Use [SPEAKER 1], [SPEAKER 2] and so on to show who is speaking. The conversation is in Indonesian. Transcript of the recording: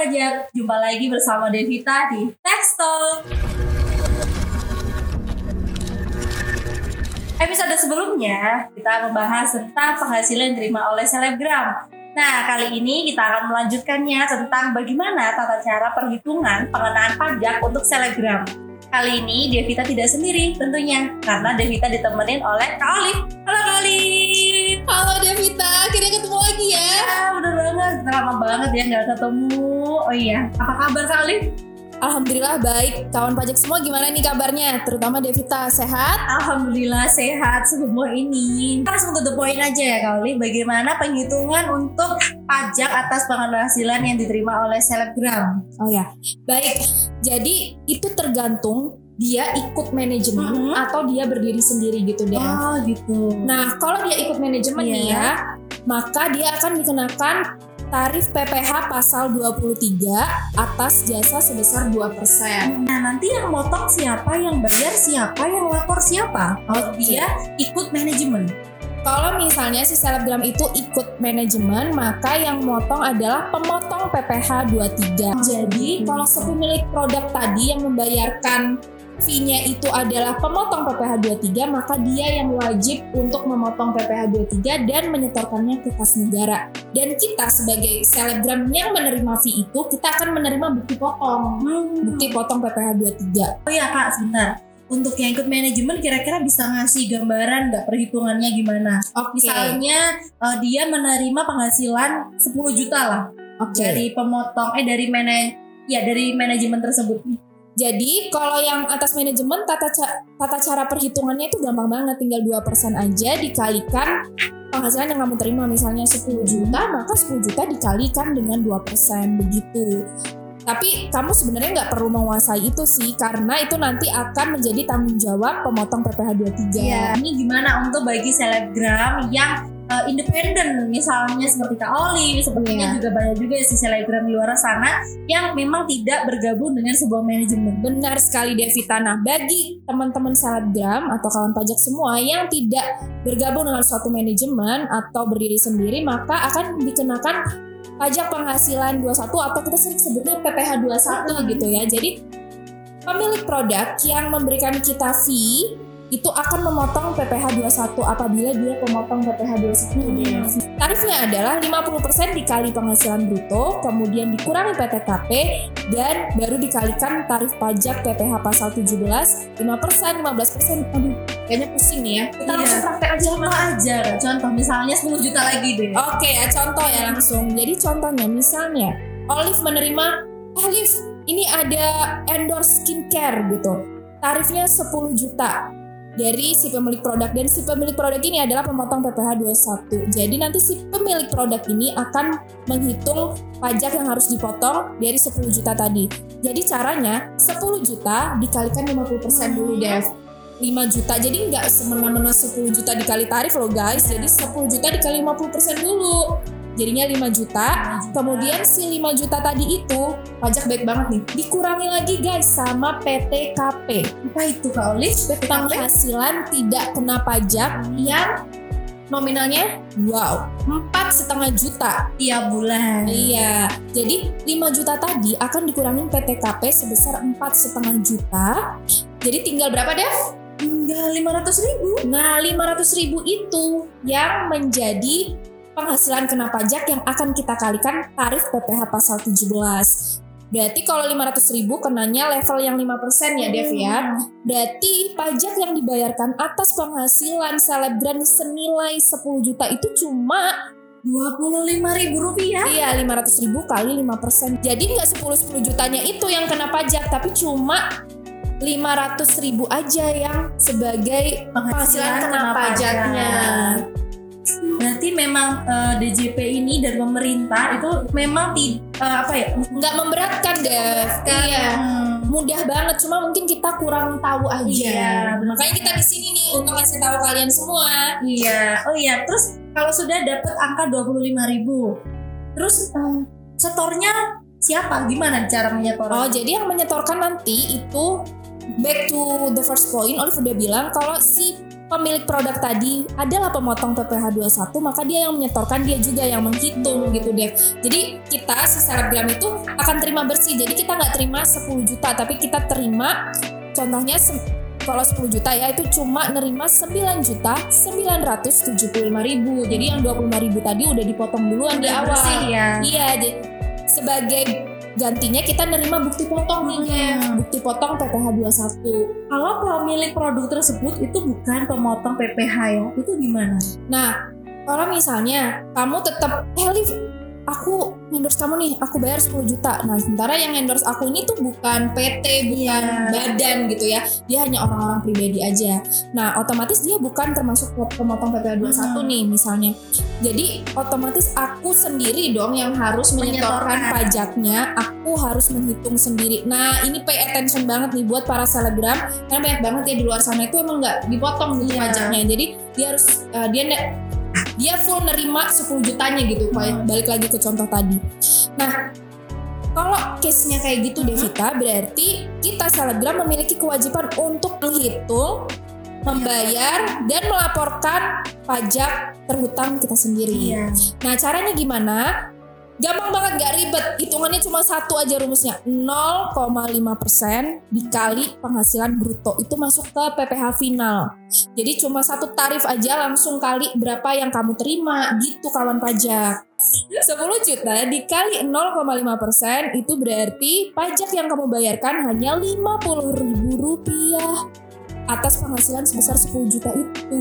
[SPEAKER 1] pajak, jumpa lagi bersama Devita di Text Talk. Episode sebelumnya kita membahas tentang penghasilan yang diterima oleh selebgram. Nah, kali ini kita akan melanjutkannya tentang bagaimana tata cara perhitungan pengenaan pajak untuk selebgram. Kali ini Devita tidak sendiri tentunya, karena Devita ditemenin oleh Kak Olive. Halo Kak Olive!
[SPEAKER 2] Halo Devita, ya
[SPEAKER 1] nggak ketemu. Oh iya, apa kabar Kak Olive?
[SPEAKER 2] Alhamdulillah baik. Kawan pajak semua gimana nih kabarnya? Terutama Devita sehat?
[SPEAKER 1] Alhamdulillah sehat semua ini. Langsung to the point aja ya Kak Olive. Bagaimana penghitungan untuk pajak atas penghasilan yang diterima oleh selebgram?
[SPEAKER 2] Oh ya, baik. Jadi itu tergantung dia ikut manajemen
[SPEAKER 1] Mhm.
[SPEAKER 2] atau dia berdiri sendiri gitu deh.
[SPEAKER 1] Oh gitu.
[SPEAKER 2] Nah, kalau dia ikut manajemen
[SPEAKER 1] Iya.
[SPEAKER 2] nih ya, maka dia akan dikenakan tarif PPH pasal 23 atas jasa sebesar 2%.
[SPEAKER 1] Nah nanti yang motong siapa, yang bayar siapa, yang lapor siapa? Kalau dia ikut manajemen.
[SPEAKER 2] Kalau misalnya si selebgram itu ikut manajemen, maka yang motong adalah pemotong PPH 23. Jadi, kalau si pemilik produk tadi yang membayarkan fee-nya itu adalah pemotong PPH 23, maka dia yang wajib untuk memotong PPH 23 dan menyetorkannya ke kas negara. Dan kita sebagai selebgram yang menerima fee itu, kita akan menerima bukti potong. Bukti potong PPH 23.
[SPEAKER 1] Oh iya kak, sebentar. Untuk yang ikut manajemen kira-kira bisa ngasih gambaran nggak perhitungannya gimana?
[SPEAKER 2] Oke.
[SPEAKER 1] Misalnya eh, dia menerima penghasilan 10 juta lah
[SPEAKER 2] Oke.
[SPEAKER 1] dari pemotong eh dari mana ya dari manajemen tersebut.
[SPEAKER 2] Jadi kalau yang atas manajemen tata ca- tata cara perhitungannya itu gampang banget tinggal 2% aja dikalikan penghasilan yang kamu terima misalnya 10 juta maka 10 juta dikalikan dengan 2% begitu. Tapi kamu sebenarnya nggak perlu menguasai itu sih karena itu nanti akan menjadi tanggung jawab pemotong PPH 23.
[SPEAKER 1] Iya. Ini gimana untuk bagi selebgram yang eh, independen misalnya seperti Kak Oli, sepertinya
[SPEAKER 2] Iya.
[SPEAKER 1] juga banyak juga si selebgram di luar sana yang memang tidak bergabung dengan sebuah manajemen.
[SPEAKER 2] Benar sekali Devita. Nah, bagi teman-teman selebgram atau kawan pajak semua yang tidak bergabung dengan suatu manajemen atau berdiri sendiri, maka akan dikenakan pajak penghasilan 21 atau kita sering sebutnya PPH 21 gitu ya. Jadi pemilik produk yang memberikan kita fee itu akan memotong PPH 21 apabila dia pemotong PPH 21. Tarifnya adalah 50% dikali penghasilan bruto, kemudian dikurangi PTKP, dan baru dikalikan tarif pajak PPH pasal 17, 5%, 15%. Aduh, kayaknya pusing nih ya. Kita
[SPEAKER 1] Iya.
[SPEAKER 2] langsung praktek aja
[SPEAKER 1] Contoh aja, contoh misalnya 10 juta lagi deh.
[SPEAKER 2] Oke ya, contoh ya langsung. Jadi contohnya misalnya, Olive menerima, Olive ini ada endorse skincare gitu. Tarifnya 10 juta dari si pemilik produk dan si pemilik produk ini adalah pemotong PPH 21. Jadi nanti si pemilik produk ini akan menghitung pajak yang harus dipotong dari 10 juta tadi. Jadi caranya 10 juta dikalikan 50% dulu Dev. 5 juta jadi nggak semena-mena 10 juta dikali tarif loh guys jadi 10 juta dikali 50% dulu jadinya 5 juta kemudian si 5 juta tadi itu pajak baik banget nih dikurangi lagi guys sama PTKP
[SPEAKER 1] Apa itu Kak Oli? PTKP?
[SPEAKER 2] penghasilan tidak kena pajak yang nominalnya wow empat setengah juta
[SPEAKER 1] tiap bulan.
[SPEAKER 2] Iya, jadi 5 juta tadi akan dikurangin PTKP sebesar empat setengah juta. Jadi tinggal berapa Dev?
[SPEAKER 1] Tinggal 500 ribu.
[SPEAKER 2] Nah, 500 ribu itu yang menjadi penghasilan kena pajak yang akan kita kalikan tarif PPH pasal 17. Berarti kalau 500 ribu kenanya level yang 5% ya Dev ya. Berarti pajak yang dibayarkan atas penghasilan selebgram senilai 10 juta itu cuma
[SPEAKER 1] 25 ribu rupiah.
[SPEAKER 2] Iya 500 ribu kali 5% Jadi nggak 10-10 jutanya itu yang kena pajak Tapi cuma 500 ribu aja yang sebagai penghasilan kena pajaknya
[SPEAKER 1] Berarti memang eh, DJP ini dari pemerintah itu memang ti- eh, apa ya?
[SPEAKER 2] nggak memberatkan Dev Iya
[SPEAKER 1] Hmm,
[SPEAKER 2] mudah banget cuma mungkin kita kurang tahu aja
[SPEAKER 1] Iya,
[SPEAKER 2] makanya kita di sini nih untuk ngasih tahu kalian semua
[SPEAKER 1] Iya. Oh iya, terus kalau sudah dapat angka 25 ribu, terus eh, setornya siapa? Gimana cara menyetor?
[SPEAKER 2] Oh, jadi yang menyetorkan nanti itu back to the first point, Olive udah bilang kalau si pemilik produk tadi adalah pemotong PPh 21 maka dia yang menyetorkan dia juga yang menghitung gitu deh. Jadi kita si selebgram itu akan terima bersih. Jadi kita nggak terima 10 juta tapi kita terima contohnya kalau 10 juta ya itu cuma nerima 9 juta 975 ribu. Jadi yang 25 ribu tadi udah dipotong duluan di awal.
[SPEAKER 1] bersih ya.
[SPEAKER 2] iya jadi sebagai gantinya kita nerima bukti potong nih
[SPEAKER 1] Hmm.
[SPEAKER 2] bukti potong PPh 21
[SPEAKER 1] Kalau pemilik produk tersebut itu bukan pemotong PPh ya, itu gimana?
[SPEAKER 2] Nah, kalau misalnya kamu tetap, eh Liv, aku endorse kamu nih, aku bayar 10 juta. Nah, sementara yang endorse aku ini tuh bukan PT, bukan
[SPEAKER 1] Iya.
[SPEAKER 2] badan gitu ya. Dia hanya orang-orang pribadi aja. Nah, otomatis dia bukan termasuk pemotong PPh 21
[SPEAKER 1] Hmm.
[SPEAKER 2] nih misalnya. Jadi, otomatis aku sendiri dong yang harus menyetorkan
[SPEAKER 1] Menyetorkan.
[SPEAKER 2] pajaknya, aku harus menghitung sendiri. Nah, ini pay attention banget nih buat para selebgram karena banyak banget ya di luar sana itu emang nggak dipotong gitu
[SPEAKER 1] Iya.
[SPEAKER 2] pajaknya. Jadi, dia harus uh, dia ne- dia full nerima 10 jutanya gitu
[SPEAKER 1] Hmm.
[SPEAKER 2] balik lagi ke contoh tadi nah kalau case-nya kayak gitu
[SPEAKER 1] Hmm.
[SPEAKER 2] Devita berarti kita selebgram memiliki kewajiban untuk menghitung membayar dan melaporkan pajak terhutang kita sendiri.
[SPEAKER 1] Iya.
[SPEAKER 2] Nah caranya gimana? Gampang banget gak ribet, hitungannya cuma satu aja rumusnya. 0,5% dikali penghasilan bruto. Itu masuk ke PPh final. Jadi cuma satu tarif aja langsung kali berapa yang kamu terima. Gitu kawan pajak. 10 juta dikali 0,5% itu berarti pajak yang kamu bayarkan hanya 50 ribu rupiah atas penghasilan sebesar 10 juta itu